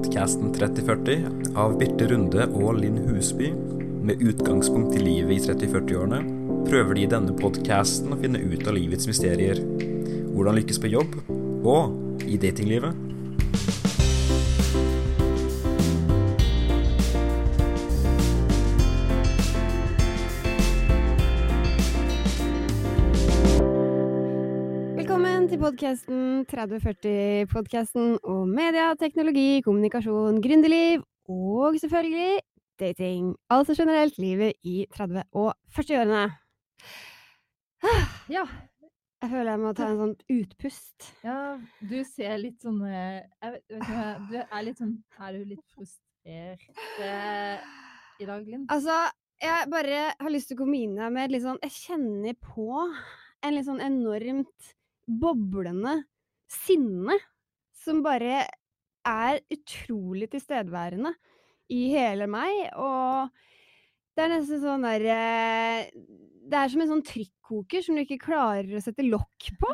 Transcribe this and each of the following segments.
podkasten 3040 av Birte Runde og Linn Husby. Med utgangspunkt i livet i 30-40-årene prøver de i denne podkasten å finne ut av livets mysterier. Hvordan lykkes på jobb, og i datinglivet. Podkasten 3040-podkasten om media, teknologi, kommunikasjon, gründerliv og selvfølgelig dating. Altså generelt livet i 30- og 40-årene. Ja, Jeg føler jeg må ta en sånn utpust. ja, du ser litt sånn eh, jeg vet, vet ikke, Du er litt sånn Er du litt frustrert eh, i dag, Linn? Altså, jeg bare har lyst til å komme inn her med litt sånn Jeg kjenner på en litt sånn enormt boblende sinne som bare er utrolig tilstedeværende i hele meg, og det er nesten sånn der eh, Det er som en sånn trykkoker som du ikke klarer å sette lokk på.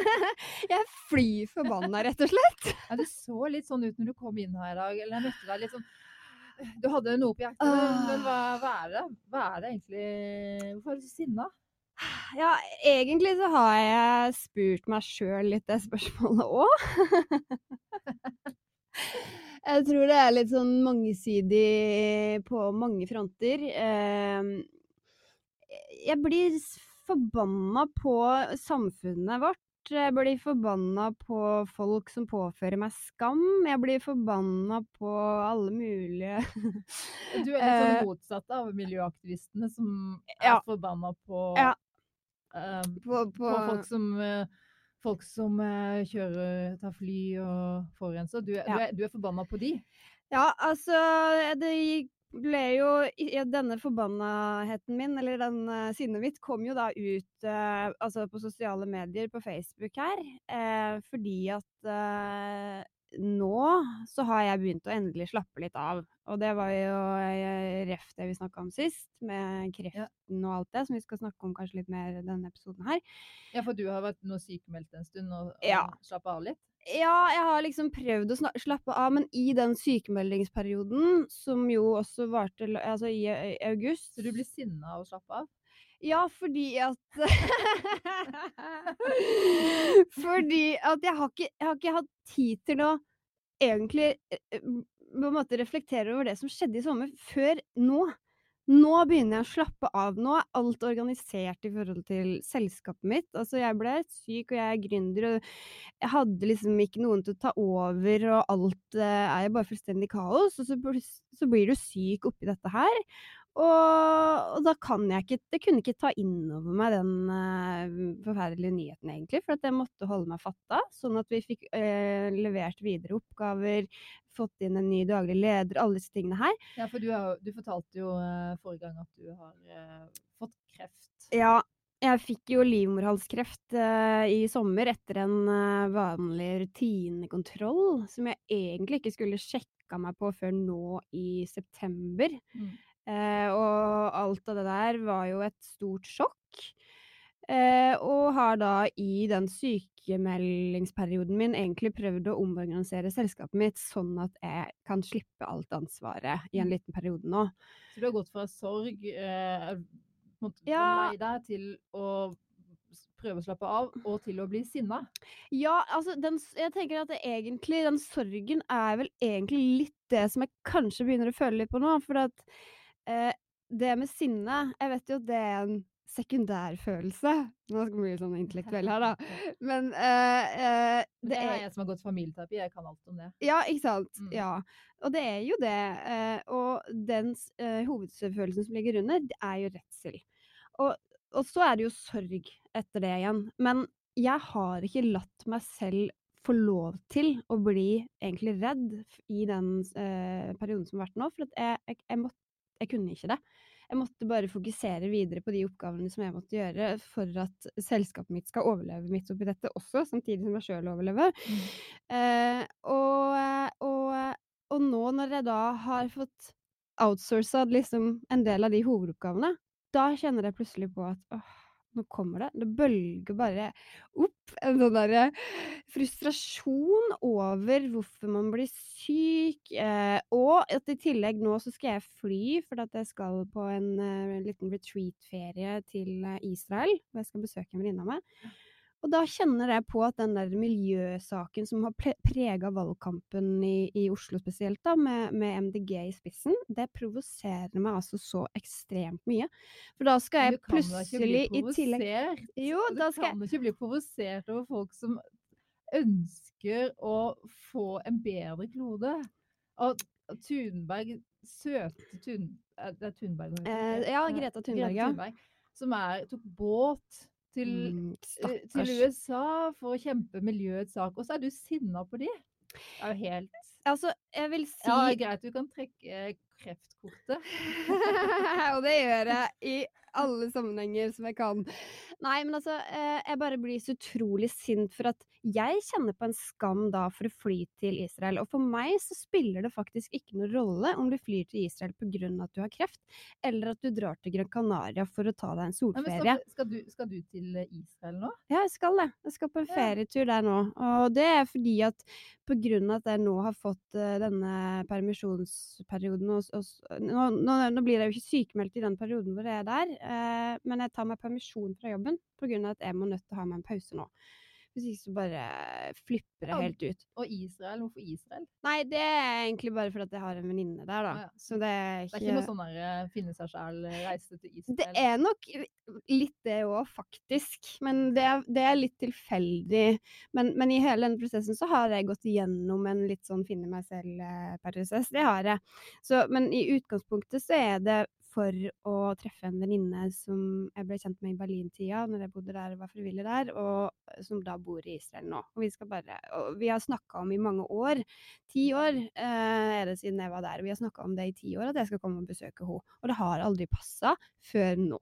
jeg er fly forbanna, rett og slett. Ja, det så litt sånn ut når du kom inn her i dag. Eller jeg møtte deg litt sånn Du hadde noe på hjertet, men- men hva, hva er det? Hva er det egentlig Hvorfor er du så sinna? Ja, egentlig så har jeg spurt meg sjøl litt det spørsmålet òg. jeg tror det er litt sånn mangesidig på mange fronter. Ehm, Jeg blir forbanna på samfunnet vårt. Jeg blir forbanna på folk som påfører meg skam. Jeg blir forbanna på alle mulige Du er litt Eh, sånn motsatt av miljøaktivistene som er Ja. forbanna på, Ja. Eh, på, på på folk som eh, Folk som eh, kjører, tar fly og forurenser. Du, Ja. du, er- du er forbanna på de? Ja, altså Det ble jo Denne forbannaheten min, eller den uh, sinnet mitt, kom jo da ut uh, altså på sosiale medier, på Facebook her. uh, fordi at nå så har jeg begynt å endelig slappe litt av. Og det var jo uh, ref det vi snakka om sist, med kreften og alt det, som vi skal snakke om kanskje litt mer i denne episoden her. Ja, for du har vært nå sykemeldt en stund og, og Ja. slappa av litt? Ja, jeg har liksom prøvd å slappe av, men i den sykemeldingsperioden, som jo også varte altså i, i august Så du blir sinna av å slappe av? Ja, fordi at Fordi at jeg har, ikke, jeg har ikke hatt tid til å egentlig eh, eh, på en måte reflektere over det som skjedde i sommer, før nå. Nå begynner jeg å slappe av. Nå er alt organisert i forhold til selskapet mitt. Altså, jeg ble syk, og jeg er gründer, og jeg hadde liksom ikke noen til å ta over, og alt eh, er bare fullstendig kaos. Og så, så blir du syk oppi dette her. Og, og da kan jeg ikke Jeg kunne ikke ta inn over meg den uh, forferdelige nyheten, egentlig. For at jeg måtte holde meg fatta, sånn at vi fikk uh, levert videre oppgaver, fått inn en ny daglig leder, alle disse tingene her. Ja, for du, har, du fortalte jo uh, forrige gang at du har fått kreft. Ja, jeg fikk jo livmorhalskreft i sommer etter en vanlig rutinekontroll, som jeg egentlig ikke skulle sjekka meg på før nå i september. Mm. Eh, og alt av det der var jo et stort sjokk. Eh, og har da i den sykemeldingsperioden min egentlig prøvd å omorganisere selskapet mitt sånn at jeg kan slippe alt ansvaret i en Mm. liten periode nå. Så du har gått fra sorg, eh, på Ja. deg, til å prøve å slappe av, og til å bli sinna. Ja, altså den, jeg tenker at egentlig, den sorgen er vel egentlig litt det som jeg kanskje begynner å føle litt på nå. For at eh, det med sinne Jeg vet jo at det er en sekundærfølelse. Nå skal vi bli sånn intellektuell her, da. Men eh, eh, Det det er jeg som har gått familieterapi, jeg kan alt om det. Ja, ikke sant. Mm. Ja. Og det er jo det. Eh, og den eh, hovedfølelsen som ligger under, det er jo redsel. Og, og så er det jo sorg etter det igjen. Men jeg har ikke latt meg selv få lov til å bli egentlig redd i den eh, perioden som har vært nå. For at jeg, jeg, jeg, måtte, jeg kunne ikke det. Jeg måtte bare fokusere videre på de oppgavene som jeg måtte gjøre for at selskapet mitt skal overleve midt oppi dette også, samtidig som jeg sjøl overlever. Eh, og, og, og nå når jeg da har fått outsourca liksom en del av de hovedoppgavene, da kjenner jeg plutselig på at åh, nå kommer det. Det bølger bare opp en sånn derre frustrasjon over hvorfor man blir syk, eh, og at i tillegg nå så skal jeg fly, for at jeg skal på en en liten retreat-ferie til eh, Israel, hvor jeg skal besøke en venninne av meg. Og da kjenner jeg på at den der miljøsaken som har prega valgkampen i, i, Oslo spesielt, da, med, med, MDG i spissen, det provoserer meg altså så ekstremt mye. For da skal jeg plutselig i tillegg Jo, da skal Du kan ikke bli provosert over folk som ønsker å få en bedre klode. Og Thunberg, søte Thun... Det er Thunberg? Eh, ja, Greta Thunberg. Greta Thunberg som er, tok båt til, mm, eh, til, USA for å kjempe miljøets sak, og så er du sinna på de. Det er jo helt Altså, jeg vil si Ja, greit, du kan trekke kreftkortet. og det gjør jeg i alle sammenhenger som jeg kan. Nei, men altså, eh, jeg bare blir så utrolig sint for at jeg kjenner på en skam da for å fly til Israel. Og for meg så spiller det faktisk ikke noen rolle om du flyr til Israel pga. at du har kreft, eller at du drar til Gran Canaria for å ta deg en solferie. Skal, skal, du, skal, du, til Israel nå? Ja, jeg skal det. Jeg skal på en ferietur der nå. Og det er fordi at pga. at jeg nå har fått uh, denne permisjonsperioden og, nå, nå, nå, blir jeg jo ikke sykemeldt i den perioden hvor jeg er der, eh, men jeg tar meg permisjon fra jobben pga. at jeg må nødt til å ha meg en pause nå. Hvis ikke så bare flipper det helt ut. Og Israel? Hvorfor Israel? Nei, det er egentlig bare fordi jeg har en venninne der, da. Ah, ja. Så det er ikke Det er ikke noe sånn der eh, finne seg sjæl, eh, reise til Israel? Det er nok litt det òg, faktisk. Men det er, det er litt tilfeldig. Men, men, i hele denne prosessen så har jeg gått igjennom en litt sånn finne meg selv-prosess. Det har jeg. Så, men i utgangspunktet så er det for å treffe en venninne som jeg ble kjent med i Berlin-tida, når jeg bodde der og var frivillig der, og som da bor i Israel nå. Og vi, bare, og vi har snakka om i mange år, ti år eh, er det siden jeg var der, vi har snakka om det i ti år at jeg skal komme og besøke henne. Og det har aldri passa før nå.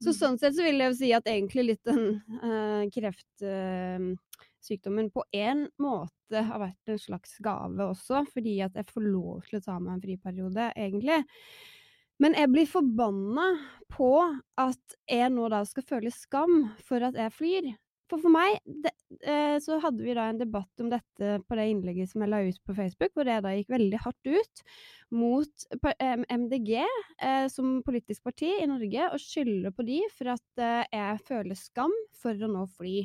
Så mm. sånn sett så vil jeg jo si at egentlig litt den eh, kreftsykdommen eh, på en måte har vært en slags gave også, fordi at jeg får lov til å ta meg en friperiode, egentlig. Men jeg blir forbanna på at jeg nå da skal føle skam for at jeg flyr. For for meg det, eh, så hadde vi da en debatt om dette på det innlegget som jeg la ut på Facebook, hvor jeg da gikk veldig hardt ut mot eh, MDG eh, som politisk parti i Norge, og skylder på de for at eh, jeg føler skam for å nå fly.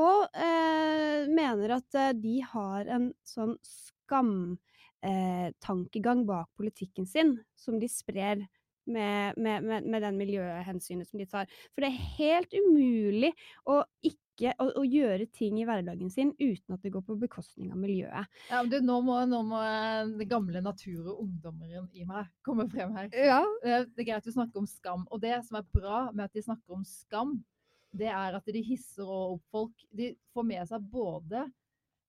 Og eh, mener at eh, de har en sånn skam eh, tankegang bak politikken sin, som de sprer med, med, med, med, den miljøhensynet som de tar. For det er helt umulig å ikke å, å, gjøre ting i hverdagen sin uten at det går på bekostning av miljøet. Ja, men du, nå må, nå må den gamle natur- og ungdommeren i meg komme frem her. Ja. Det er greit å snakke om skam. Og det som er bra med at de snakker om skam, det er at de hisser opp folk. De får med seg både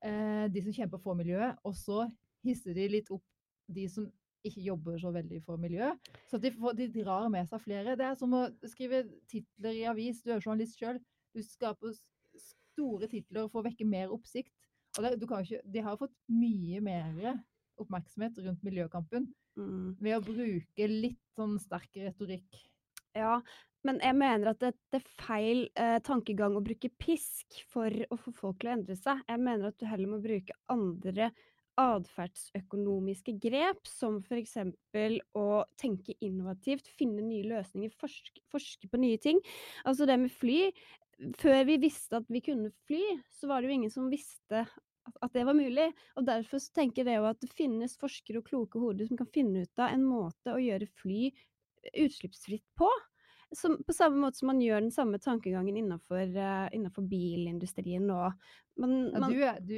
eh, de som kjemper for miljøet, og så hisser de litt opp de som ikke jobber så veldig for miljø. Så de, får, de, drar med seg flere. Det er som å skrive titler i avis. Du er journalist sjøl. Du skaper store titler for å vekke mer oppsikt. Og det, ikke, de har fått mye mer oppmerksomhet rundt miljøkampen mm. ved å bruke litt sånn sterk retorikk. Ja, men jeg mener at det, er feil eh, tankegang å bruke pisk for å få folk til å endre seg. Jeg mener at du heller må bruke andre atferdsøkonomiske grep, som f.eks. å tenke innovativt, finne nye løsninger, forske, forske, på nye ting. Altså det med fly. Før vi visste at vi kunne fly, så var det jo ingen som visste at det var mulig. Og derfor tenker jeg at det finnes forskere og kloke hoder som kan finne ut av en måte å gjøre fly utslippsfritt på som, på samme måte som man gjør den samme tankegangen innenfor, uh, innenfor bilindustrien nå. Man, ja, du er du.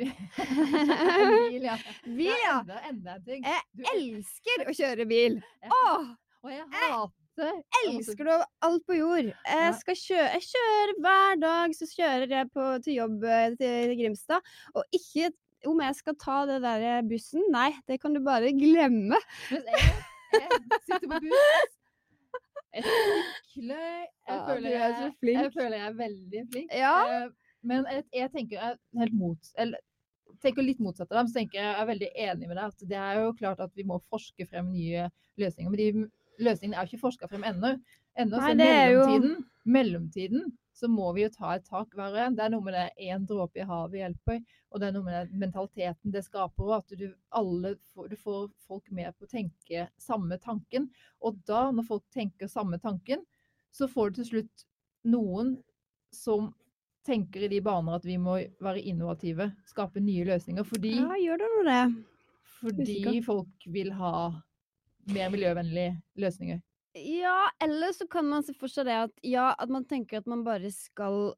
bil, ja. Bil, ja. Enda, enda en ting. Jeg du, elsker å kjøre bil! Åh! Og jeg hater jeg elsker det alt på jord. Jeg, kjøre, jeg kjører hver dag, så kjører jeg på, til jobb eh, til Grimstad. Og ikke om jeg skal ta det der bussen, nei, det kan du bare glemme. Jeg, jeg sitter på buss et skikkelig jeg, ja, føler jeg, jeg, føler jeg er veldig flink. Ja. Uh, men jeg, tenker jeg helt mot, eller, tenker litt motsatt av dem, så tenker jeg, jeg er veldig enig med deg. at Det er jo klart at vi må forske frem nye løsninger. Men de løsningene er jo ikke forska frem ennå. Ennå så det er jo- mellomtiden, mellomtiden så må vi jo ta et tak hver en. Det er noe med det én dråpe i havet hjelper, og det er noe med mentaliteten det skaper Og At du, alle får, du får folk med på å tenke samme tanken. Og da, når folk tenker samme tanken, så får du til slutt noen som tenker i de baner at vi må være innovative, skape nye løsninger. Fordi, Ja, gjør det nå det? fordi folk vil ha mer miljøvennlige løsninger. Ja, eller så kan man se for seg det at ja, at man tenker at man bare skal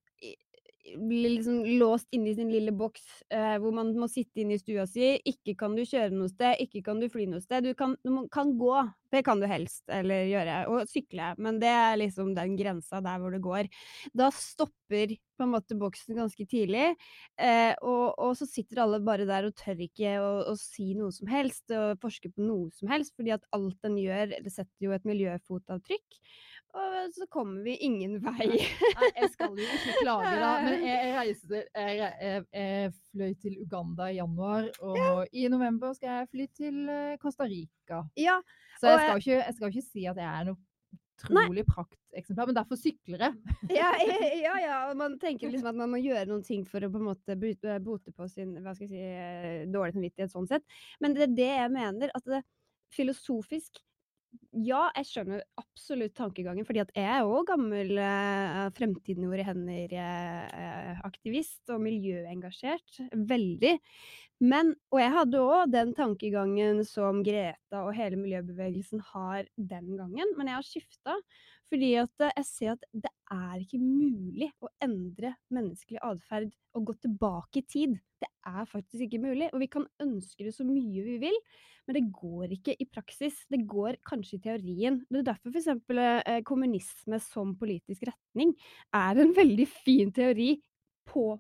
i- liksom låst inne i sin lille boks, eh, hvor man må sitte inne i stua si. Ikke kan du kjøre noe sted, ikke kan du fly noe sted. Du kan, du kan gå, det kan du helst, eller gjøre, og sykle, men det er liksom den grensa der hvor det går. Da stopper på en måte boksen ganske tidlig, eh, og, og så sitter alle bare der og tør ikke å, å si noe som helst, og forske på noe som helst, fordi at alt den gjør, det setter jo et miljøfotavtrykk. Og så kommer vi ingen vei. Nei, jeg skal jo ikke klage, da. Men jeg, reiste, jeg, jeg, jeg fløy til Uganda i januar, og i november skal jeg fly til eh, Costa Rica. Ja, Så jeg skal, ikke, jeg skal ikke si at jeg er noe utrolig prakteksemplar, men derfor sykler jeg. ja, ja, ja. Man tenker liksom at man må gjøre noen ting for å på en måte bote, på sin hva skal jeg si, eh, dårlige samvittighet sånn sett. Men det er det jeg mener. at det, Filosofisk ja, jeg skjønner absolutt tankegangen, fordi at jeg er òg gammel eh, Fremtiden i våre hender-aktivist og miljøengasjert. Veldig. Men, og jeg hadde òg den tankegangen som Greta og hele miljøbevegelsen har den gangen, men jeg har skifta. Fordi at eh, jeg ser at det er ikke mulig å endre menneskelig atferd og gå tilbake i tid. Det er faktisk ikke mulig. Og vi kan ønske det så mye vi vil, men det går ikke i praksis. Det går kanskje i teorien. Det er derfor f.eks. Eh, kommunisme som politisk retning er en veldig fin teori på,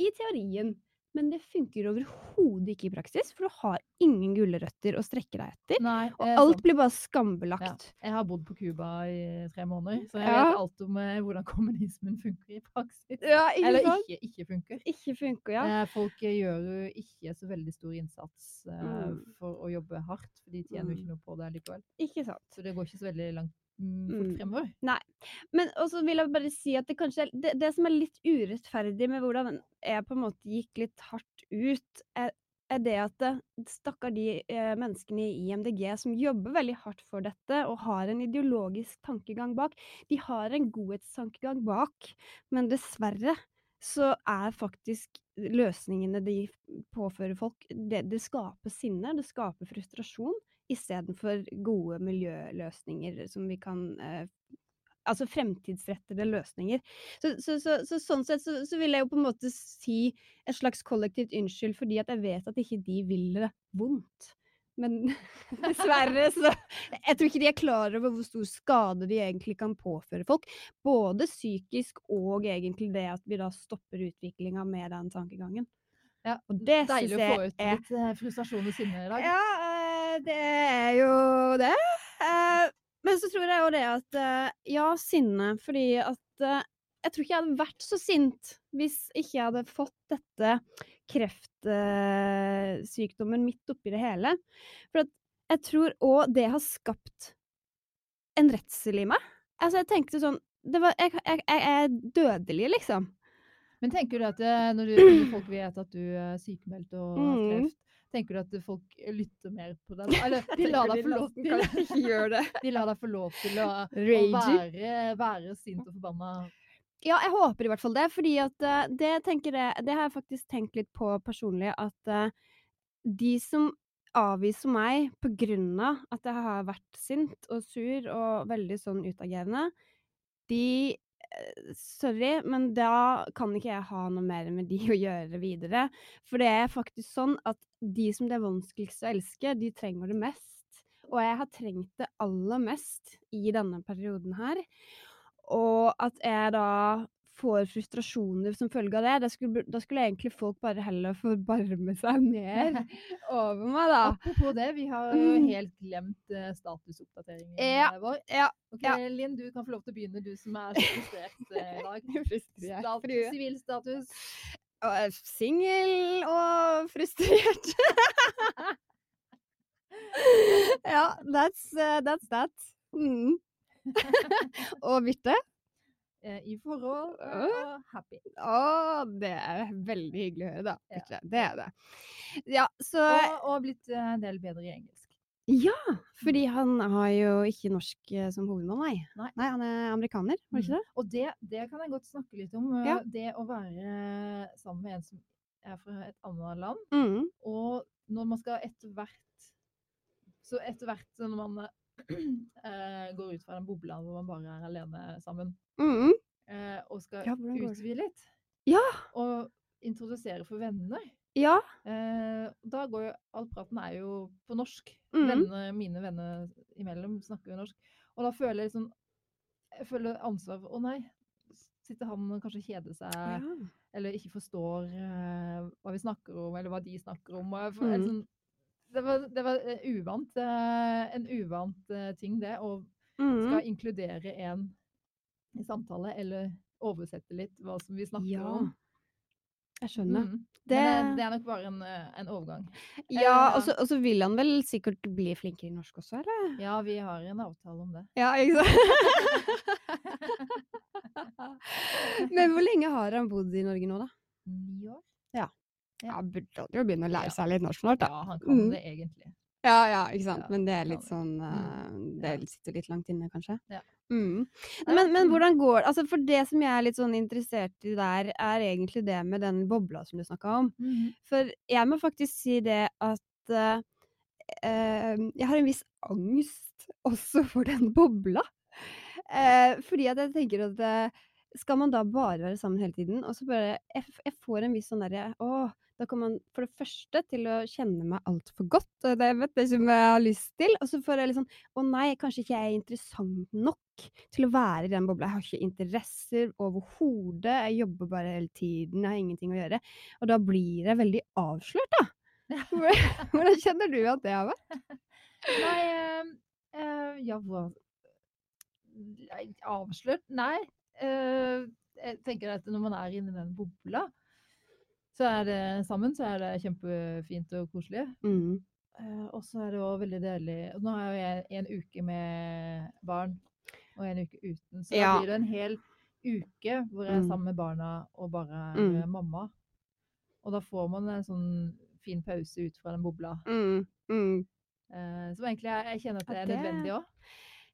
i teorien. Men det funker overhodet ikke i praksis, for du har ingen gulrøtter å strekke deg etter. Nei, Og eh, alt sant. blir bare ja. skambelagt. Jeg har bodd på Cuba i tre måneder, så jeg Ja. vet alt om eh, hvordan kommunismen funker i praksis. Ja, ikke Eller sant? ikke, ikke funker. Ikke funker, ja. Eh, Folk eh, gjør jo ikke så veldig stor innsats eh, Mm. for å jobbe hardt, for de tjener jo Mm. ikke noe på det likevel. Ikke sant. Så det går ikke så veldig langt mm, fremover. Mm. Nei. Men også vil jeg bare si at det kanskje er, det, det som er litt urettferdig med hvordan jeg på en måte gikk litt hardt ut, er, er det at stakkar de eh, menneskene i IMDg som jobber veldig hardt for dette og har en ideologisk tankegang bak, de har en godhetstankegang bak, men dessverre så er faktisk løsningene de påfører folk, det, det skaper sinne, det skaper frustrasjon, istedenfor gode miljøløsninger som vi kan eh, Altså fremtidsrettede løsninger. Så, så, så, så sånn sett så, så vil jeg jo på en måte si et slags kollektivt unnskyld, fordi at jeg vet at ikke de vil det vondt. Men dessverre så Jeg tror ikke de er klar over hvor stor skade de egentlig kan påføre folk. Både psykisk og egentlig det at vi da stopper utviklinga med den tankegangen. Ja, Og det syns Deilig å få ut er litt eh, frustrasjon og sinne i dag. ja, det er jo det. Eh, Men så tror jeg jo det at eh, Ja, sinne. Fordi at eh, jeg tror ikke jeg hadde vært så sint hvis ikke jeg hadde fått dette kreftsykdommen midt oppi det hele. For at jeg tror òg det har skapt en redsel i meg. Altså, jeg tenkte sånn det var, jeg, jeg, jeg er dødelig, liksom. Men tenker du at det, når, du, folk vet at du er sykemeldt og har Mm. kreft, tenker du at folk lytter mer på deg? Eller de lar deg få lov til det. De lar deg få lov til å, å være, være sint og forbanna. Ja, jeg håper i hvert fall det, fordi at eh, det tenker jeg Det har jeg faktisk tenkt litt på personlig, at eh, de som avviser meg på grunn av at jeg har vært sint og sur og veldig sånn utagerende, de Sorry, men da kan ikke jeg ha noe mer med de å gjøre videre. For det er faktisk sånn at de som det er vanskeligst å elske, de trenger det mest. Og jeg har trengt det aller mest i denne perioden her. Og at jeg da får frustrasjoner som følge av det, da skulle, da skulle egentlig folk bare heller forbarme seg mer over meg, da. Apropos det, vi har jo Mm. helt glemt eh, statusoppdateringen Ja, eh, vår. ja, Ok, ja. Linn, du kan få lov til å begynne, du som er så frustrert eh, i dag. Frustrert Sivilstatus. Singel og frustrert. ja, that's, uh, that's that. Mm. Og Birte? Eh, I forhold og happy. Å, det er veldig hyggelig å høre, da. Ja. Det er det. Ja, så Og, og blitt eh, en del bedre i engelsk. Ja, fordi han har jo ikke norsk eh, som hovedmål, nei. Nei. han er amerikaner, var det ikke det? Og det, det kan jeg godt snakke litt om. eh, Ja. Det å være sammen med en som er fra et annet land. Mm. Og når man skal etter hvert Så etter hvert når man eh, går ut fra den bobla hvor man bare er alene sammen, Mm. eh, og skal Ja, utvide litt, Ja. og introdusere for venner Ja. eh, Da går jo All praten er jo på norsk. Mm. Venner, mine venner imellom snakker jo norsk. Og da føler jeg liksom Jeg føler ansvar for Å nei, sitter han og kanskje kjeder seg? ja. eller ikke forstår eh, hva vi snakker om, eller hva de snakker om. Og jeg, Mm. liksom, det var, det var eh, uvant, eh, en uvant eh, ting, det. Å Mm. skal inkludere en i samtale, eller oversette litt hva som vi snakker Ja, om. Jeg skjønner. Mm. Det, det, det er nok bare en, en overgang. ja, og så vil han vel sikkert bli flinkere i norsk også, eller? Ja, vi har en avtale om det. Ja, ikke sant? Men hvor lenge har han bodd i Norge nå, da? Ni år? Ja, burde jo begynne å lære seg litt norsk snart, da. Ja, han kan Mm. det egentlig. Ja, ja, ikke sant. Men det er litt sånn Mm. eh, Det sitter litt langt inne, kanskje. Ja. Mm. Men, men mm. hvordan går det? Altså, for det som jeg er litt sånn interessert i der, er egentlig det med den bobla som du snakka om. Mm. For jeg må faktisk si det at eh, jeg har en viss angst også for den bobla. Uh, fordi at jeg tenker at uh, skal man da bare være sammen hele tiden? Og så bare Jeg, jeg får en viss sånn derre Å, da kommer man for det første til å kjenne meg altfor godt, det vet jeg ikke om jeg har lyst til. Og så får jeg litt sånn Å nei, kanskje ikke jeg er interessant nok til å være i den bobla. Jeg har ikke interesser overhodet. Jeg jobber bare hele tiden, jeg har ingenting å gjøre. Og da blir jeg veldig avslørt, da. Hvordan kjenner du at det har vært? Nei, øh, ja, hva Avslørt? Nei. Eh, jeg tenker at når man er inni den bobla, så er det sammen, så er det kjempefint og koselig. Mm. Uh, og så er det òg veldig deilig Nå har jeg en uke med barn og en uke uten, så Ja. da blir det en hel uke hvor jeg er Mm. sammen med barna og bare Mm. eh, mamma. Og da får man en sånn fin pause ut fra den bobla. Mm. Mm. Uh, som egentlig jeg, jeg kjenner at det er nødvendig òg.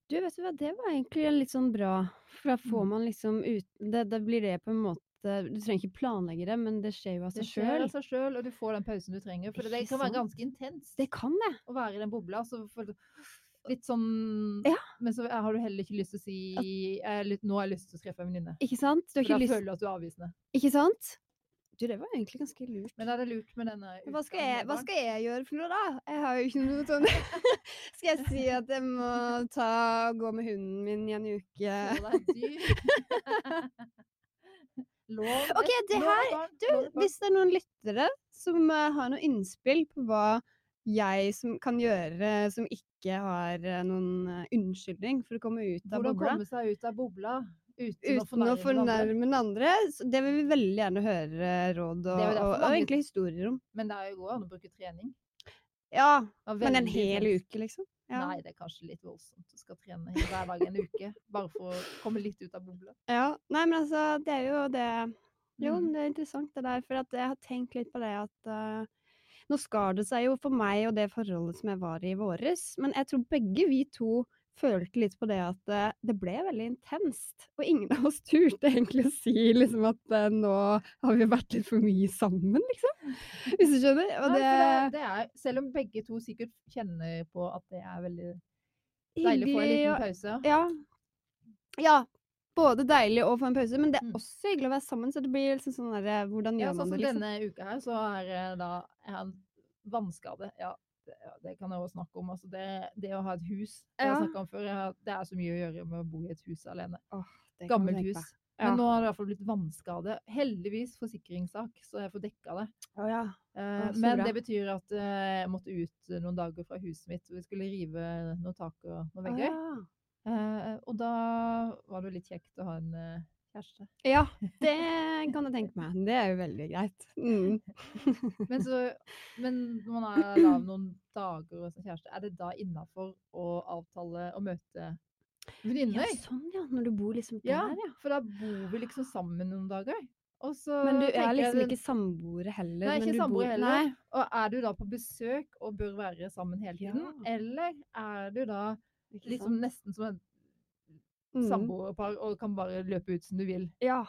Du, vet du hva, det var egentlig litt sånn bra. For da får Mm. man liksom ut det, Da blir det på en måte Du trenger ikke planlegge det, men det skjer jo av Det seg skjer sjøl. av seg sjøl, og du får den pausen du trenger. For det kan være ganske intenst Det kan det. å være i den bobla. Så for, litt sånn Ja. Men så har du heller ikke lyst til å si er litt, 'Nå har jeg lyst til å treffe en venninne'. Ikke sant? Du For har da lyst føler du at du er avvisende. Ikke sant? Du, det var egentlig ganske lurt. Men er det lurt med denne Hva skal, jeg, hva skal jeg gjøre for noe, da? Jeg har jo ikke noe sånn Skal jeg si at jeg må ta gå med hunden min i en uke? det er dyr. Lån Ok, det her- Du, hvis det er noen lyttere som uh, har noe innspill på hva jeg som kan gjøre som ikke har uh, noen eh, unnskyldning for å komme ut av Hvordan bobla, komme seg ut av bobla uten, å uten å fornærme andre. fornærme den andre, det vil vi veldig gjerne høre råd og, og, og egentlig historier om. Men det er jo godt an å bruke trening. Ja, men en hel uke, liksom. Ja. Nei, det er kanskje litt voldsomt Du skal trene hver dag en uke. Bare for å komme litt ut av bobla. Ja, nei, men altså, det er jo det Jo, Mm. det er interessant det der, for at jeg har tenkt litt på det at uh, Nå skar det seg jo for meg og det forholdet som jeg var i i våres, men jeg tror begge vi to følte litt på det at eh, det ble veldig intenst. Og ingen av oss turte egentlig å si liksom at eh, nå har vi vært litt for mye sammen, liksom. Hvis du skjønner? Og Nei, det, det, det er, selv om begge to sikkert kjenner på at det er veldig deilig å få en liten pause. Ja. ja. Både deilig å få en pause, men det er Mm. også hyggelig å være sammen. Så det blir liksom sånn der, Hvordan Ja, gjør sånn man det, liksom? denne uka her, så er det da jeg har en vannskade. Ja, det, ja, det kan jeg også snakke om. Altså det, det å ha et hus, det Ja. jeg om før, jeg det er så mye å gjøre med å bo i et hus alene. Det Gammelt hus. Ja. Men nå har det i hvert fall blitt vannskade. Heldigvis forsikringssak, så jeg får dekka det. Oh, ja. Eh, men det betyr at eh, jeg måtte ut noen dager fra huset mitt. og Vi skulle rive noen tak og noen vegger. Ah. Eh, og da var det litt kjekt å ha en eh, kjæreste. Ja, det kan jeg tenke meg. Det er jo veldig greit. Mm. Men, så, men når man er lav noen dager som en kjæreste, er det da innafor å avtale å møte Ja, sånn ja. Når du bor liksom Ja, der, ja. for da bor vi liksom sammen noen dager. Og så Men du er liksom ikke samboere heller. Nei, ikke samboere heller. Nei. Og er du da på besøk og bør være sammen hele tiden? Ja. Eller er du da liksom nesten som et Mm. samboerpar og kan bare løpe ut som du vil? Ja.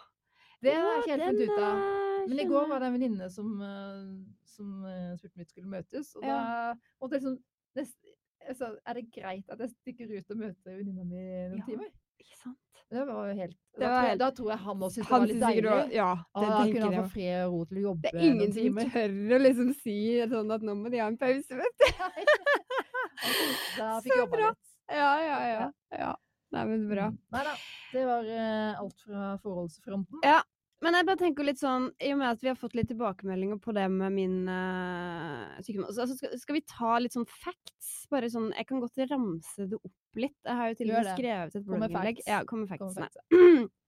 Det har jeg ikke helt funnet ut av. av. Men i går var det en venninne som, eh, som eh, spurte om vi skulle møtes, og da måtte jeg liksom nest, altså, Er det greit at jeg stikker ut og møter venninna mi noen Ja. timer? Ikke sant? Det var jo helt Det da, var tror jeg, da tror jeg han også syntes det var litt deilig. Ja, det da kunne han få fred og ro til å jobbe Det er ingen som timer. tør å liksom si sånn at nå må de ha en pause, vet du. Da fikk Så jobba bra. litt. Ja, ja, ja. ja. Nei, men bra. Mm. Nei da. Det var uh, alt fra forholdsfronten. Ja. Men jeg bare tenker litt sånn, i og med at vi har fått litt tilbakemeldinger på det med min uh, sykdom altså, skal, skal vi ta litt sånn facts? Bare sånn, Jeg kan godt ramse det opp litt. Jeg har jo til og med skrevet et blogginnlegg. facts. Ja, kom med Kom med med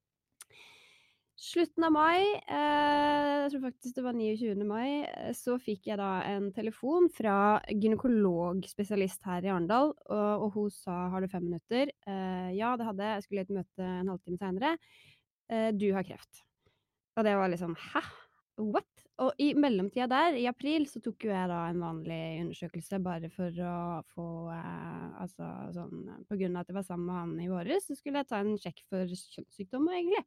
Slutten av mai, eh, jeg tror faktisk det var 29. mai, eh, så fikk jeg da en telefon fra gynekologspesialist her i Arendal, og, og hun sa 'har du fem minutter'? Eh, ja, det hadde jeg. Jeg skulle i et møte en halvtime seinere. Du har kreft. Og det var liksom 'hæ? What?' Og i mellomtida der, i april, så tok jo jeg da en vanlig undersøkelse bare for å få eh, Altså sånn På grunn av at jeg var sammen med han i våres, så skulle jeg ta en sjekk for kjønnssykdommer, egentlig.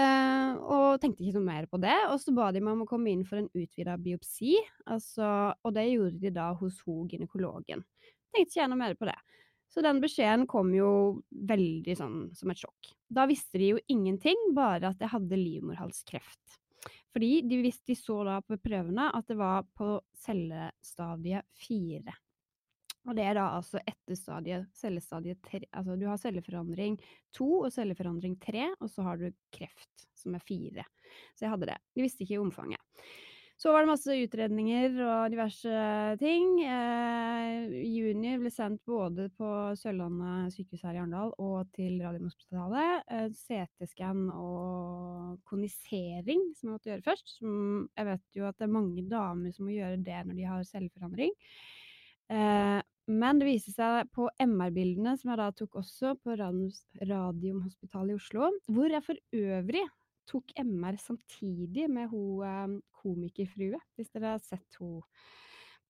Eh, og tenkte ikke noe mer på det. Og så ba de meg om å komme inn for en utvida biopsi, altså, og det gjorde de da hos ho gynekologen. Tenkte ikke jeg noe mer på det. Så den beskjeden kom jo veldig sånn som et sjokk. Da visste de jo ingenting, bare at jeg hadde livmorhalskreft. Fordi de, visste, de så da på prøvene at det var på cellestadie fire. Og det er da altså etter stadiet, cellestadie tre. Altså du har celleforandring to og celleforandring tre, og så har du kreft, som er fire. Så jeg hadde det. De visste ikke omfanget. Så var det masse utredninger og diverse ting. Eh, juni ble sendt både på Sørlandet sykehus her i Arendal og til Radiumhospitalet eh, CT-skann og konisering, som jeg måtte gjøre først. Som jeg vet jo at det er mange damer som må gjøre det når de har celleforandring. Eh, men det viser seg på MR-bildene, som jeg da tok også på Radiumhospitalet i Oslo, hvor jeg for øvrig tok MR samtidig med hun eh, komikerfrue. Hvis dere har sett hun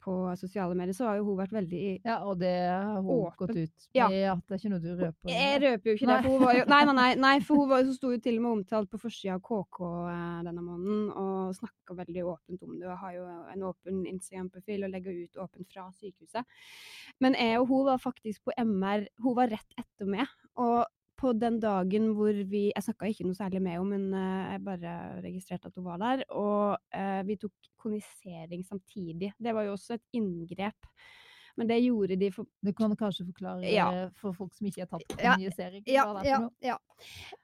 på sosiale medier, så har jo hun vært veldig Ja, og det har hun Åpen. gått ut Ja. at det er ikke noe du røper. Jeg røper jo ikke det, Nei. for hun var jo Nei, nei, nei, nei for hun var, hun sto jo til og med omtalt på forsida av KK eh, denne måneden og snakker veldig åpent om det. Og har jo en åpen Instagram-profil og legger ut åpent fra sykehuset. Men jeg og hun var faktisk på MR Hun var rett etter meg. Og på den dagen hvor vi Jeg snakka ikke noe særlig med henne, men eh, jeg bare registrerte at hun var der. Og eh, vi tok konisering samtidig. Det var jo også et inngrep. Men det gjorde de for Du kan kanskje forklare Ja. for folk som ikke har tatt Ja, kommunisering, Ja, ja, ja.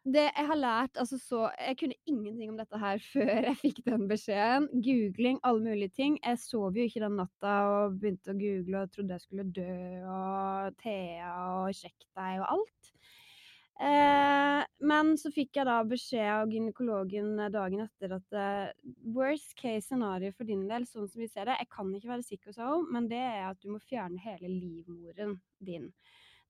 Det jeg har lært, altså så Jeg kunne ingenting om dette her før jeg fikk den beskjeden. Googling, alle mulige ting. Jeg sov jo ikke den natta og begynte å google og trodde jeg skulle dø, og Thea og sjekk deg og alt. Eh, men så fikk jeg da beskjed av gynekologen eh, dagen etter at uh, worst case scenario for din del, sånn som vi ser det, jeg kan ikke være sikker, sa men det er at du må fjerne hele livmoren din.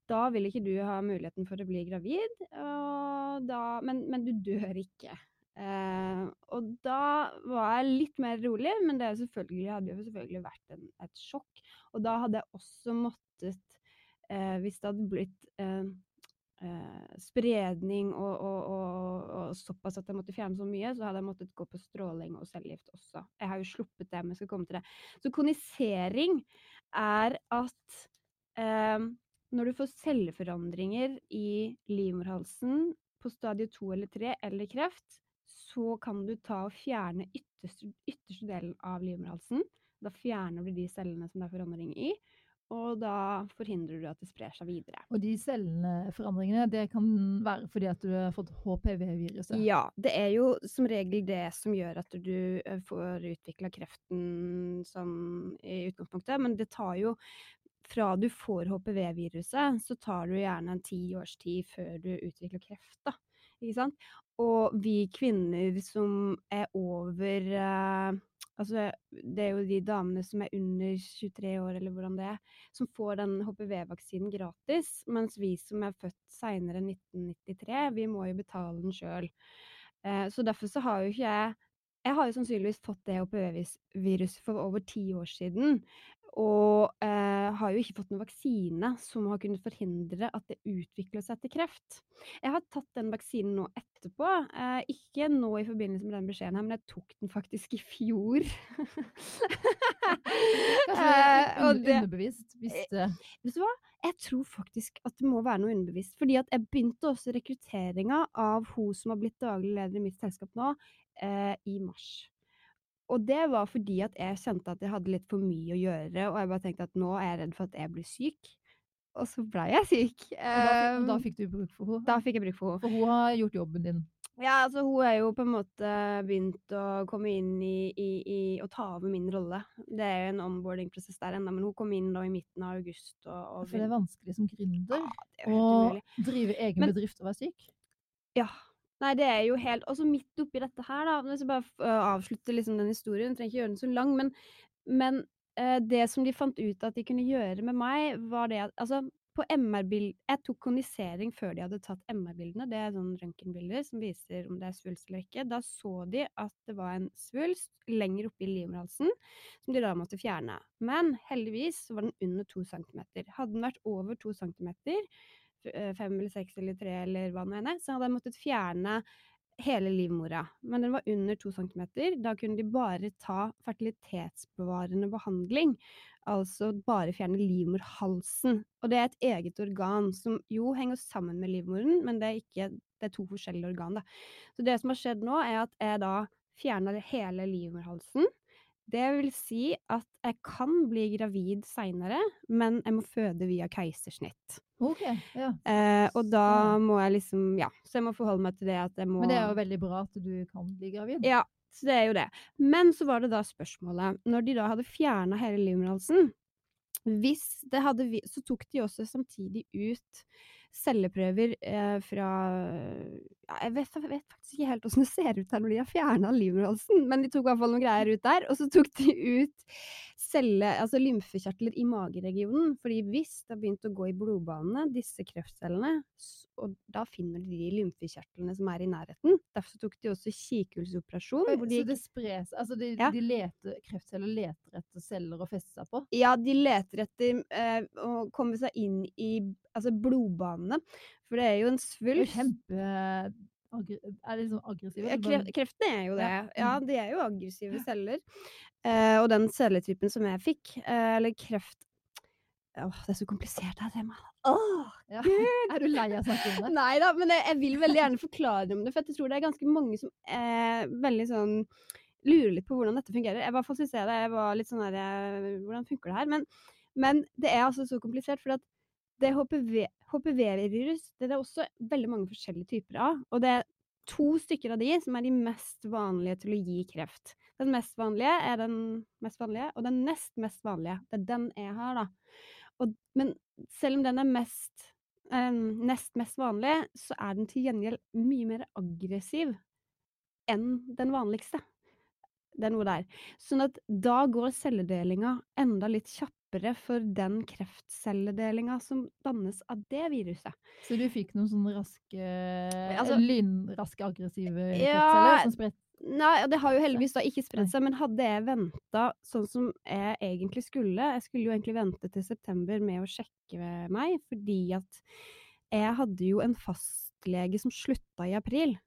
Da vil ikke du ha muligheten for å bli gravid, da, men, men du dør ikke. Eh, og da var jeg litt mer rolig, men det hadde jo selvfølgelig vært en, et sjokk. Og da hadde jeg også måttet, eh, hvis det hadde blitt eh, spredning og, og, og, og såpass at jeg måtte fjerne så mye, så hadde jeg måttet gå på stråling og cellegift også. Jeg har jo sluppet det, men jeg skal komme til det. Så konisering er at eh, når du får celleforandringer i livmorhalsen på stadie to eller tre eller kreft, så kan du ta og fjerne ytterste, ytterste delen av livmorhalsen. Da fjerner du de cellene som det er forandring i, og da forhindrer du at det sprer seg videre. Og de celleforandringene, det kan være fordi at du har fått HPV-viruset. Ja, det er jo som regel det som gjør at du eh, får utvikla kreften sånn i utgangspunktet, men det tar jo fra du får HPV-viruset, så tar du gjerne en ti års tid før du utvikler kreft, da. Ikke sant? Og vi kvinner som er over eh, Altså, det er jo de damene som er under 23 år, eller hvordan det er, som får den HPV-vaksinen gratis, mens vi som er født seinere enn 1993, vi må jo betale den sjøl. Eh, så derfor så har jo ikke jeg Jeg har jo sannsynligvis fått det HPV-viruset for over ti år siden. Og eh, har jo ikke fått noen vaksine som har kunnet forhindre at det utvikler seg til kreft. Jeg har tatt den vaksinen nå etterpå. Eh, ikke nå i forbindelse med den beskjeden her, men jeg tok den faktisk i fjor. Eh, og det- underbevisst. Hvis det Vet du hva? Jeg tror faktisk at det må være noe underbevisst. Fordi at jeg begynte også rekrutteringa av hun som har blitt daglig leder i mitt selskap nå, eh, i mars. Og det var fordi at jeg kjente at jeg hadde litt for mye å gjøre, og jeg bare tenkte at nå er jeg redd for at jeg blir syk. Og så blei jeg syk. og da, fikk, Um, fikk du bruk for henne. da fikk jeg bruk for henne. For hun har gjort jobben din. Ja, altså hun er jo på en måte begynt å komme inn i, i, i å ta over min rolle. Det er jo en onboarding-prosess der ennå, men hun kom inn da i midten av august. Og, og For det er vanskelig som gründer Ja, å drive egen Men- bedrift og være syk. Ja. Nei, det er jo helt Og så midt oppi dette her, da Hvis jeg bare avslutter liksom den historien, jeg trenger ikke gjøre den så lang, men, men eh, det som de fant ut at de kunne gjøre med meg, var det at Altså, på MR-bild Jeg tok kondisering før de hadde tatt MR-bildene. Det er sånne røntgenbilder som viser om det er svulst eller ikke. Da så de at det var en svulst lenger oppe i livmorhalsen, som de da måtte fjerne. Men heldigvis var den under to centimeter. Hadde den vært over to centimeter, fem eller seks eller tre eller hva nå enn så hadde jeg måttet fjerne hele livmora. Men den var under to centimeter. Da kunne de bare ta fertilitetsbevarende behandling. Altså bare fjerne livmorhalsen. Og det er et eget organ som jo henger sammen med livmoren, men det er ikke det er to forskjellige organ. Da. Så det som har skjedd nå, er at jeg da fjerna hele livmorhalsen. Det vil si at jeg kan bli gravid seinere, men jeg må føde via keisersnitt. Ok, ja. Eh, og da må jeg liksom Ja, så jeg må forholde meg til det at jeg må Men det er jo veldig bra at du kan bli gravid. Ja, så det er jo det. Men så var det da spørsmålet Når de da hadde fjerna hele livmorhalsen hvis det hadde vi, Så tok de også samtidig ut celleprøver eh, fra ja, jeg, vet, jeg vet faktisk ikke helt åssen det ser ut her når de har fjerna livmorhalsen, men de tok i hvert fall noen greier ut der. Og så tok de ut celle, altså lymfekjertler i mageregionen. fordi hvis det har begynt å gå i blodbanene, disse kreftcellene, og da finner de de lymfekjertlene som er i nærheten. Derfor tok de også. Hvor de Så det spres Altså, de, Ja. de leter, kreftceller leter etter celler å feste seg på? Ja, de leter etter eh, å komme seg inn i altså blodbanene. For det er jo en svulst. kjempe Er liksom aggressive? Ja, kreftene er jo det. Ja, mm. de er jo aggressive celler. Eh, og den celletypen som jeg fikk, eh, eller kreft Åh, det er så komplisert, her temaet. Åh, Ja. Er du lei av å snakke om det? Nei da, men jeg, jeg vil veldig gjerne forklare om det, for jeg tror det er ganske mange som er veldig sånn lurer litt på hvordan dette fungerer. Jeg i hvert fall synes jeg det. Jeg var litt sånn der eh, Hvordan funker det her? Men, men det er altså så komplisert, for at det HPV HPV-virus det er det også veldig mange forskjellige typer av. Og det er to stykker av de som er de mest vanlige til å gi kreft. Den mest vanlige er den mest vanlige, og den nest mest vanlige. Det er den jeg har, da. Og, men selv om den er mest eh, nest mest vanlig, så er den til gjengjeld mye mer aggressiv enn den vanligste. Det er noe der. Sånn at da går celledelinga enda litt kjappere for den kreftcelledelinga som dannes av det viruset. Så du fikk noen sånne raske Altså- Lynraske, aggressive Ja, kreftceller som spredte Nei, det har jo heldigvis da ikke spredt seg, men hadde jeg venta sånn som jeg egentlig skulle Jeg skulle jo egentlig vente til september med å sjekke meg, fordi at jeg hadde jo en fastlege som slutta i april.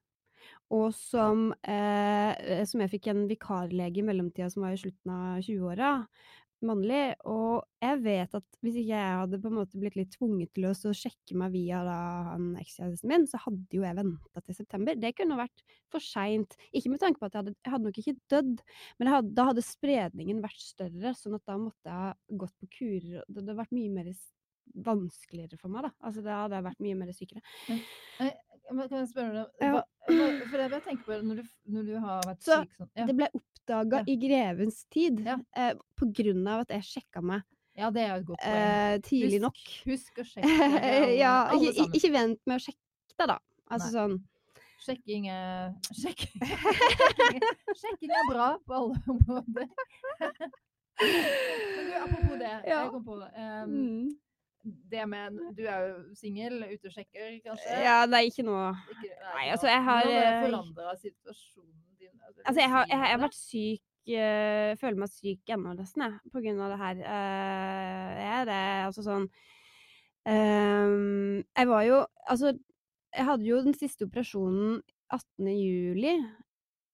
Og som, eh, som jeg fikk en vikarlege i mellomtida som var i slutten av 20-åra, mannlig. Og jeg vet at hvis ikke jeg hadde på en måte blitt litt tvunget til å sjekke meg via da han ekskjæresten min, så hadde jo jeg venta til september. Det kunne vært for seint. Ikke med tanke på at jeg hadde, jeg hadde nok ikke dødd, men hadde, da hadde spredningen vært større, sånn at da måtte jeg ha gått på kurer. Det hadde vært mye mer vanskeligere for meg, da. Altså da hadde jeg vært mye mer sykere. Men Kan jeg spørre deg hva, For jeg bare tenker på det når du, når du har vært Så, syk sånn ja. Det ble oppdaga Ja. i grevens tid Ja. eh, på grunn av at jeg sjekka meg ja, det er et godt poeng. eh, tidlig Husk- nok. Husk å sjekke. ja, ikke, ikke vent med å sjekke deg, da. Altså Nei. sånn Sjekking er sjekking. sjekking er bra på alle områder. Men du, apropos det, Ja. jeg kom på det. Um, Mm. det med Du er jo singel, ute og sjekker, kanskje? Ja, det er ikke noe Ikke, Nei, ikke altså, jeg har, Nå har eh, forandra situasjonen? Altså, Altså, jeg har, jeg, jeg har vært syk eh, Føler meg syk ennå, nesten, jeg, på grunn av det her. Uh, jeg er det, altså sånn ehm, Jeg var jo Altså, jeg hadde jo den siste operasjonen 18. juli.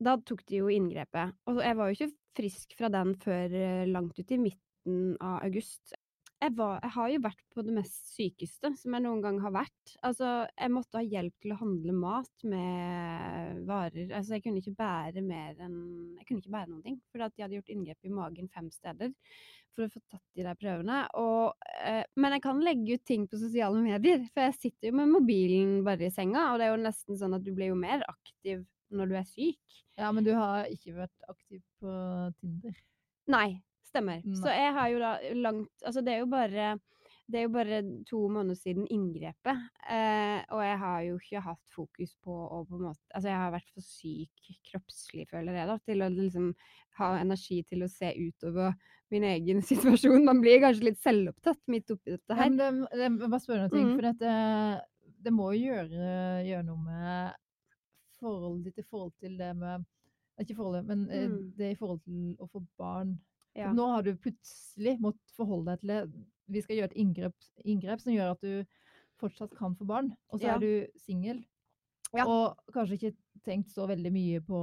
Da tok de jo inngrepet. Og jeg var jo ikke frisk fra den før eh, langt ut i midten av august. Jeg, var, jeg har jo vært på det mest sykeste som jeg noen gang har vært. Altså, jeg måtte ha hjelp til å handle mat med varer. Altså, jeg kunne ikke bære mer enn Jeg kunne ikke bære noen ting. For de hadde gjort inngrep i magen fem steder for å få tatt de der prøvene. Og, eh, men jeg kan legge ut ting på sosiale medier, for jeg sitter jo med mobilen bare i senga, og det er jo nesten sånn at du blir jo mer aktiv når du er syk. Ja, men du har ikke vært aktiv på Tinder. Nei, stemmer. Så jeg har jo da langt Altså, det er jo bare det er jo bare to måneder siden inngrepet, eh, og jeg har jo ikke hatt fokus på å på en måte Altså, jeg har vært for syk kroppslig, føler jeg, da, til å liksom ha energi til å se utover min egen situasjon. Man blir kanskje litt selvopptatt midt oppi dette Ja, men det, det, bare spørre noe, ting, mm. for dette, det må jo gjøre, gjøre noe med forholdet ditt i forhold til det med Ikke forholdet, men eh, Mm. det i forhold til å få barn. Ja. Nå har du plutselig måttet forholde deg til det. Vi skal gjøre et inngrep, inngrep som gjør at du fortsatt kan få barn, og så Ja. er du singel. Ja. Og kanskje ikke tenkt så veldig mye på,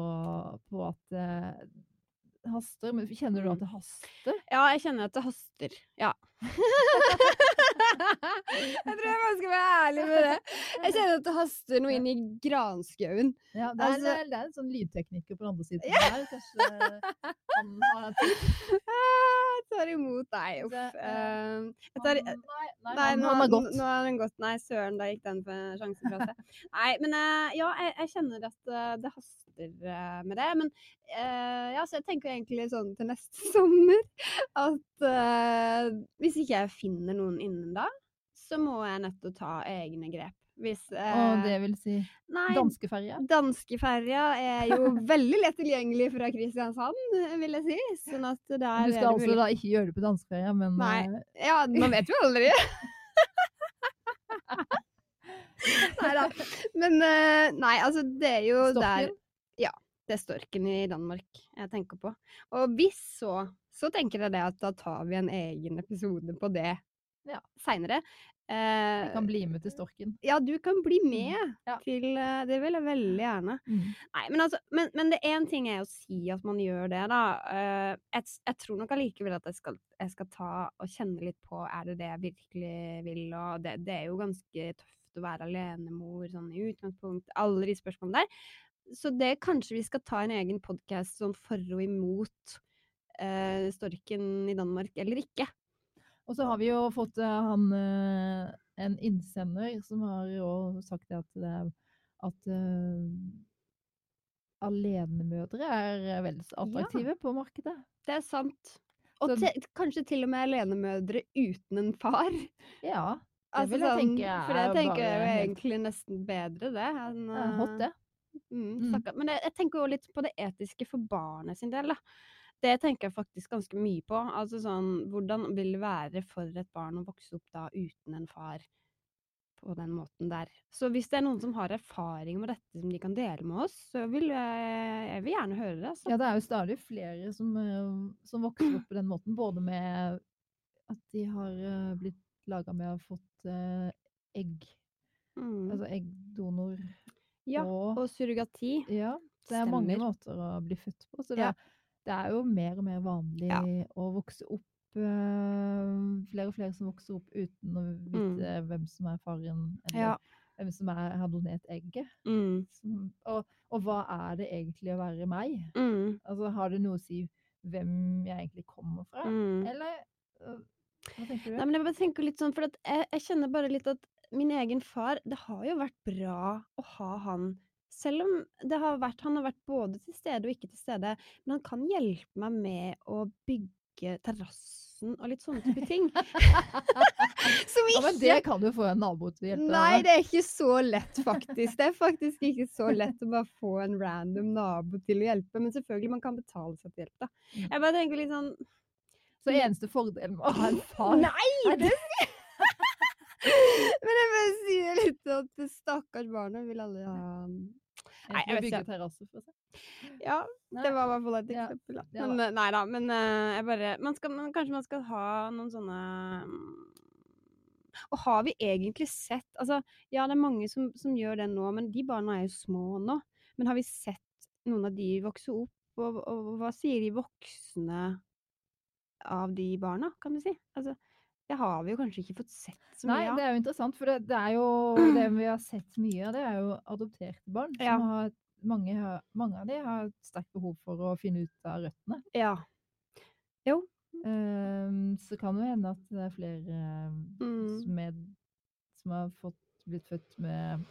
på at det haster, men kjenner du Mm. at det haster? Ja, jeg kjenner at det haster. Ja. jeg tror jeg bare skal være ærlig med det. Jeg kjenner at det haster noe inn i granskauen. Ja, det er, Altså- det er en sånn lydtekniker på den andre siden her. Kanskje han har tid. Ah, Jeg tar imot deg, uff. Det, eh, Eh, tar, Han- Nei, nei, Nei, han, nå, gått. nå har den gått. Nei, søren, da gikk den sjansen fra seg. Nei, men eh, ja, jeg, jeg kjenner at eh, det haster eh, med det. Men eh, ja, så jeg tenker egentlig sånn til neste sommer at eh, hvis ikke jeg finner noen innen da, så må jeg nødt til å ta egne grep. Hvis Og eh, det vil si danskeferja. Danskeferja er jo veldig lett tilgjengelig fra Kristiansand, vil jeg si. Sånn at der Du er det skal altså mulig- da ikke gjøre det på danskeferja, men Nei. Ja, man vet jo aldri. nei da. Men nei, altså det er jo der Stokken. Det er storken i Danmark jeg tenker på. Og hvis så, så tenker jeg det at da tar vi en egen episode på det Ja. seinere. Eh, Jeg kan bli med til Storken. ja, du kan bli med Ja. til eh, Det vil jeg veldig gjerne. Nei, men altså, men, men det én ting er å si at man gjør det, da. Eh, jeg, jeg tror nok allikevel at jeg skal, jeg skal ta og kjenne litt på er det det jeg virkelig vil, og det, det er jo ganske tøft å være alenemor sånn i utgangspunkt. Alle de spørsmålene der. Så det kanskje vi skal ta en egen podkast sånn for og imot eh, storken i Danmark eller ikke. Og så har vi jo fått eh, han eh, en innsender som har jo sagt at, det er, at uh, alenemødre er veldig attraktive på markedet. Det er sant. Og Så- te, kanskje til og med alenemødre uten en far. Ja, Altså, vil jeg sånn, tenke for det er tenker jeg jo egentlig nesten bedre, det. Enn, det er hot, det. Mm, Mm. Men jeg, jeg tenker jo litt på det etiske for barnet sin del, da. Det tenker jeg faktisk ganske mye på. Altså sånn, hvordan vil det være for et barn å vokse opp da uten en far på den måten der? Så hvis det er noen som har erfaring med dette som de kan dele med oss, så vil jeg, jeg vil gjerne høre det. Så. Ja, det er jo stadig flere som, eh, som vokser opp på den måten, både med at de har eh, blitt laga med å ha fått eh, egg, Mm. altså eggdonor, ja, og og surrogati. Ja, det er mange måter å bli født på. Så det, Ja. det er jo mer og mer vanlig Ja. å vokse opp øh, Flere og flere som vokser opp uten å vite hvem som er faren, eller Mm. Ja. hvem som er, har donert egget. Mm. Som, og, og hva er det egentlig å være meg? Mm. Altså, har det noe å si hvem jeg egentlig kommer fra? Mm. Eller øh, hva tenker du? Nei, men jeg bare tenker litt sånn, for jeg, jeg kjenner bare litt at min egen far, det har jo vært bra å ha han, selv om det har vært, han har vært både til stede og ikke til stede, men han kan hjelpe meg med å bygge terrassen og litt sånne type ting. Som Ja, men det kan du få en nabo til å hjelpe deg Nei, det er ikke så lett, faktisk. Det er faktisk ikke så lett å bare få en random nabo til å hjelpe. Men selvfølgelig, man kan betale seg til hjelp, da. Mm. Jeg bare tenker litt sånn Så eneste fordelen med å ha en far Nei! Er Det... Men jeg bare sier litt at stakkars barna vil alle ha Nei, jeg vet ikke. terrasse for. Ja, det var i hvert fall et eksempel, da. Ja Men eh, nei da. Men eh, jeg bare man skal, man, Kanskje man skal ha noen sånne mm, Og har vi egentlig sett Altså, ja, det er mange som, som gjør det nå, men de barna er jo små nå. Men har vi sett noen av de vokse opp, og, og, hva sier de voksne av de barna, kan du si? Altså, det har vi jo kanskje ikke fått sett så mye av. Nei, det er jo interessant, for det, det er jo det vi har sett mye av, det er jo adopterte barn. Ja. Som har, mange, mange av de har et sterkt behov for å finne ut av røttene. Ja. Ehm, så kan det hende at det er flere Mm. som, er, som har fått, blitt født med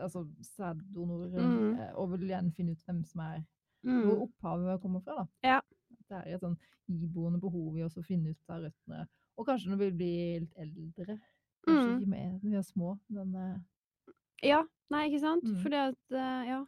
altså sæddonorer, Mm. eh, og vil gjerne finne ut hvem som er Mm. hvor opphavet kommer fra. da. Ja. Det er et sånn iboende behov i å finne ut av røttene. Og kanskje når vi blir litt eldre. Kanskje Mm. ikke med når vi er små, men uh... Ja. Nei, ikke sant? Mm. Fordi at uh, Ja.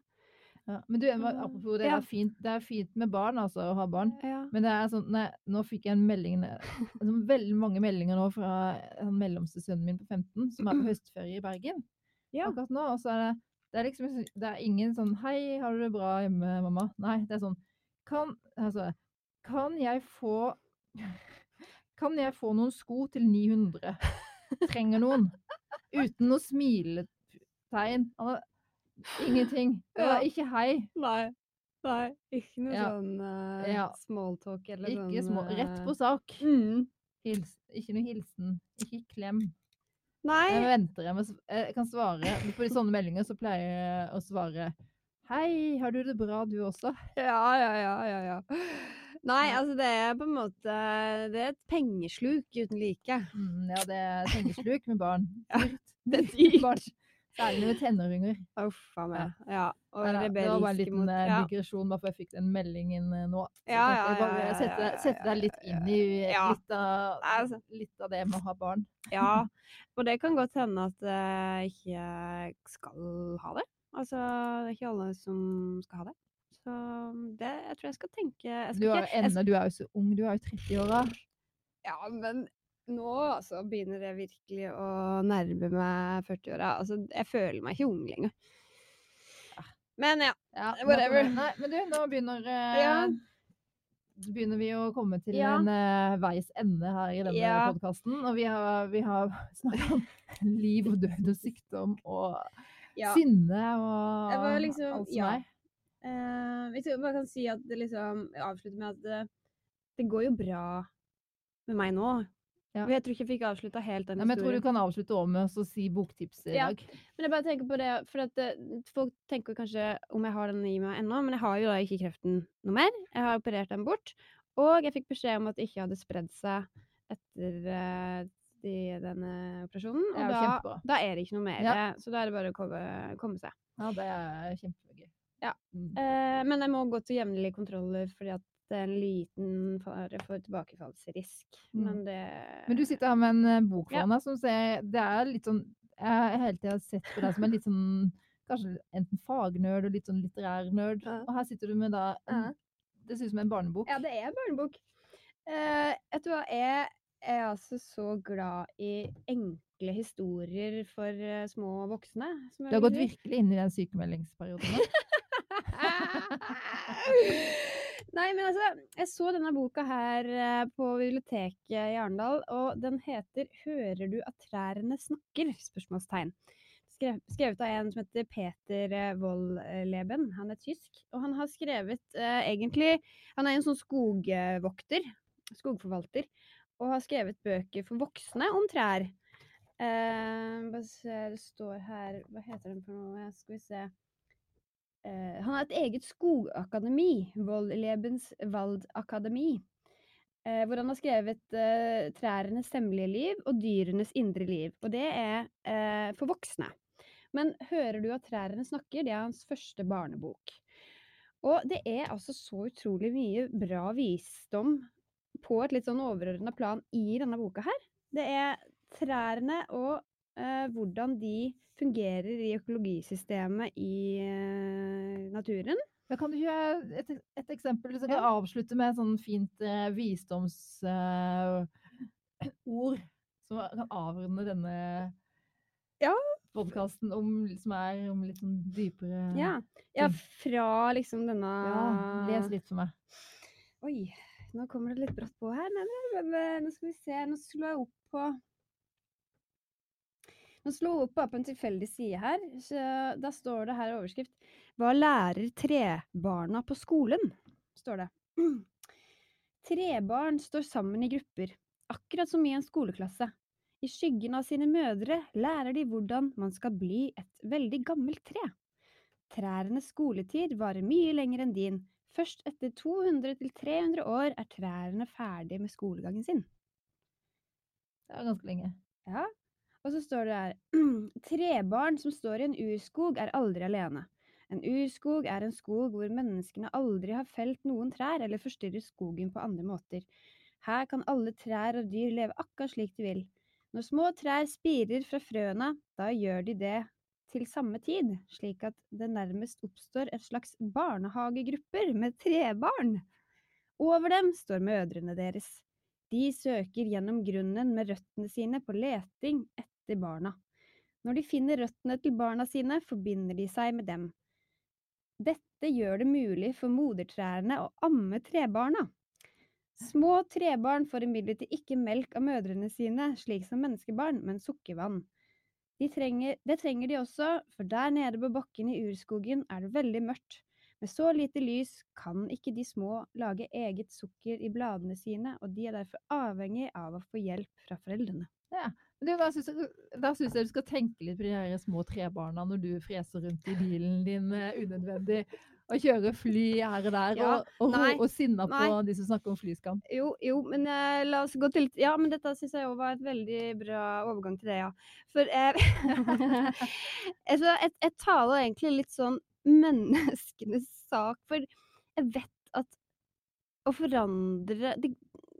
ja. Men du, Mm, apropos det, ja. er fint, det er fint med barn, altså, å ha barn. ja. Men det er sånn, nei, nå fikk jeg en melding altså, Veldig mange meldinger nå fra den mellomste sønnen min på 15, som er på høstferie i Bergen Ja. akkurat nå. Og så er det, det er liksom det er ingen sånn 'Hei, har du det bra hjemme, mamma?' Nei, det er sånn Kan, altså, kan jeg få Kan jeg få noen sko til 900? Trenger noen? Uten noe smiletegn. Ingenting. Ja. ikke hei. Nei. Nei. Ikke noe Ja. sånn uh, Ja. smalltalk eller Ikke sånn small, Rett eh, på sak. mm. Hils, ikke noe hilsen. Ikke klem. Jeg Nei. venter jeg med Jeg kan svare På de sånne meldinger så pleier jeg å svare Hei, har du det bra du også? Ja, ja, ja, ja, ja. Nei, altså det er på en måte Det er et pengesluk uten like. Mm, ja, det er pengesluk med barn. Ja, det er dyrt. Særlig med tenåringer. Uff a meg. Ja. Og ja, Det var bare en liten eh, ja. digresjon, bare for jeg fikk den meldingen eh, nå. Så Ja, ja, ja, ja, sette, sette deg litt inn i ja. litt, av, altså. litt av det med å ha barn. ja. Og det kan godt hende at jeg ikke skal ha det. Altså, det er ikke alle som skal ha det. Så det jeg tror jeg skal tenke jeg skal Du er, ikke, jeg enda, du er jo så ung, du er jo 30-åra. Ja, men nå altså begynner jeg virkelig å nærme meg 40-åra. Altså, jeg føler meg ikke ung lenger. Men ja. Ja, Whatever. Nei, men du, nå begynner eh, Ja. begynner vi å komme til Ja. en eh, veis ende her i denne Ja. podkasten. Og vi har, vi har snakket om liv og død og sykdom og sinne og liksom- alt som er. Eh, hvis jeg bare kan si at det liksom avslutter med at det, det går jo bra med meg nå. Ja. Jeg tror ikke jeg fikk avslutta helt den historien. men jeg tror du kan avslutte også med å si boktips i Ja. Men jeg bare tenker på det, for at det, folk tenker kanskje om jeg har den i meg ennå, men jeg har jo da ikke kreften noe mer. Jeg har operert den bort. Og jeg fikk beskjed om at det ikke hadde spredd seg etter eh, de, denne operasjonen. Er Og da, da er det ikke noe mer. Ja. Så da er det bare å komme, komme seg. Ja, det er kjempegøy. Ja. Mm. Eh, men jeg må gå til jevnlige kontroller fordi at det er en liten fare for tilbakefallsrisk. Mm. Men det Men du sitter her med en eh, bok foran deg som ser Det er litt sånn Jeg har hele tida sett på deg som en litt sånn Kanskje enten fagnerd og litt sånn litterær nerd. Ja. Og her sitter du med da en, Det ser ut som en barnebok. Ja, det er en barnebok. Eh, vet du hva, jeg er altså så glad i enkle historier for eh, små voksne. som Du har gått virkelig inn i den sykemeldingsperioden nå. Nei, men altså, jeg så denne boka her eh, på biblioteket i Arendal, og den heter 'Hører du at trærne snakker?' spørsmålstegn. Skrevet av en som heter Peter Wollleben Wolleben. Han er tysk, og han har skrevet eh, egentlig Han er en sånn skogvokter, skogforvalter, og har skrevet bøker for voksne om trær. Eh, bare se, det står her Hva heter den for noe? Skal vi se. Eh, han har et eget skogakademi, Wollebens Waldakademi, eh, hvor han har skrevet 'Trærenes trærnes hemmelige liv og dyrenes indre liv. Og det er eh, for voksne. Men 'Hører du at trærne snakker?' det er hans første barnebok. Og det er altså så utrolig mye bra visdom på et litt sånn overordna plan i denne boka her. Det er trærne og eh, hvordan de fungerer i økologisystemet i eh, naturen. Ja, kan du gi et, et eksempel? Så kan jeg avslutte med et sånn fint eh, visdomsord som kan avrunde denne Ja. podkasten som er om litt sånn dypere Ja, ja fra liksom denne Ja, Les litt for meg. Oi, nå kommer det litt brått på her. Men, men, men nå skal vi se. Nå slår jeg opp på Nå slo jeg opp på en tilfeldig side her. Så da står det her i overskrift Hva lærer trebarna på skolen? står det. Trebarn står sammen i grupper, akkurat som i en skoleklasse. I skyggen av sine mødre lærer de hvordan man skal bli et veldig gammelt tre. Trærenes skoletid varer mye lenger enn din. Først etter 200-300 år er trærne ferdig med skolegangen sin. Det er ganske lenge. Ja, og så står det her Trebarn som står i en urskog er aldri alene. En urskog er en skog hvor menneskene aldri har felt noen trær eller forstyrret skogen på andre måter. Her kan alle trær og dyr leve akkurat slik de vil. Når små trær spirer fra frøene, da gjør de det til samme tid, slik at det nærmest oppstår et slags barnehagegrupper med trebarn. Over dem står mødrene deres. De søker gjennom grunnen med røttene sine på leting etter barna. Når de finner røttene til barna sine, forbinder de seg med dem. Dette gjør det mulig for modertrærne å amme trebarna. Små trebarn får imidlertid ikke melk av mødrene sine, slik som menneskebarn, men sukkervann. De trenger, det trenger de også, for der nede på bakken i urskogen er det veldig mørkt. Med så lite lys kan ikke de små lage eget sukker i bladene sine, og de er derfor avhengig av å få hjelp fra foreldrene. Men du, da syns jeg, du skal tenke litt på de her små trebarna når du freser rundt i bilen din eh, unødvendig og kjører fly her og der Ja, og, og, nei, og sinna på nei. de som snakker om flyskam. Jo, jo, men eh, la oss gå til Ja, men dette syns jeg òg var et veldig bra overgang til det, ja. For altså, jeg, jeg taler egentlig litt sånn menneskenes sak, for jeg vet at å forandre det,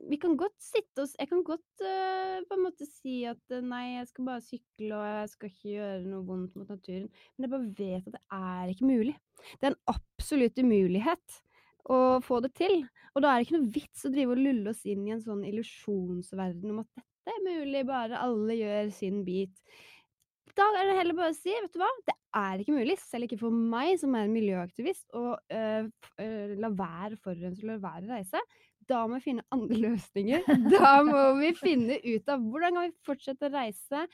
Vi kan godt sitte oss Jeg kan godt uh, på en måte si at eh, nei, jeg skal bare sykle og jeg skal ikke gjøre noe vondt mot naturen, men jeg bare vet at det er ikke mulig. Det er en absolutt umulighet å få det til. Og da er det ikke noe vits å drive og lulle oss inn i en sånn illusjonsverden om at dette er mulig, bare alle gjør sin bit. Da er det heller bare å si, vet du hva, det er ikke mulig, selv ikke for meg som er en miljøaktivist, å øh, øh, la være å forurense, la være å reise. Da må vi finne andre løsninger. Da må vi finne ut av hvordan kan vi fortsette å reise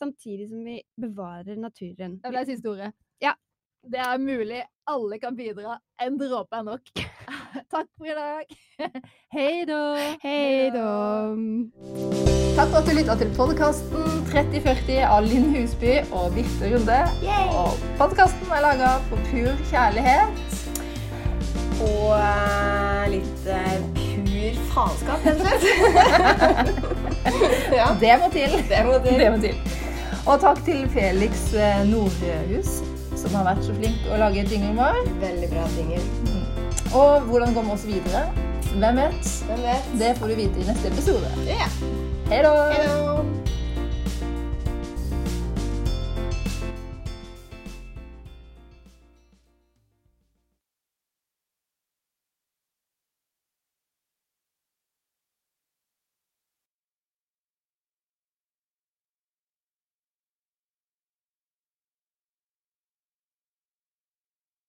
samtidig som vi bevarer naturen. Det ble siste ordet. Ja. Det er mulig. Alle kan bidra. En dråpe er nok. Takk for i dag. Hei da. Hei da! Takk for at du lytta til podkasten 3040 av Linn Husby og Birte Runde. Og podkasten er laga på pur kjærlighet. Og eh, litt eh, faenskap, rett og slett. ja, Det må til. det må til. Det må til. Og takk til Felix eh, Nordhus, som har vært så flink å lage jinglen vår. Veldig bra ting. Og hvordan går vi oss videre? Hvem vet? Hvem vet? Det får du vite i neste episode. Ja. Hei da.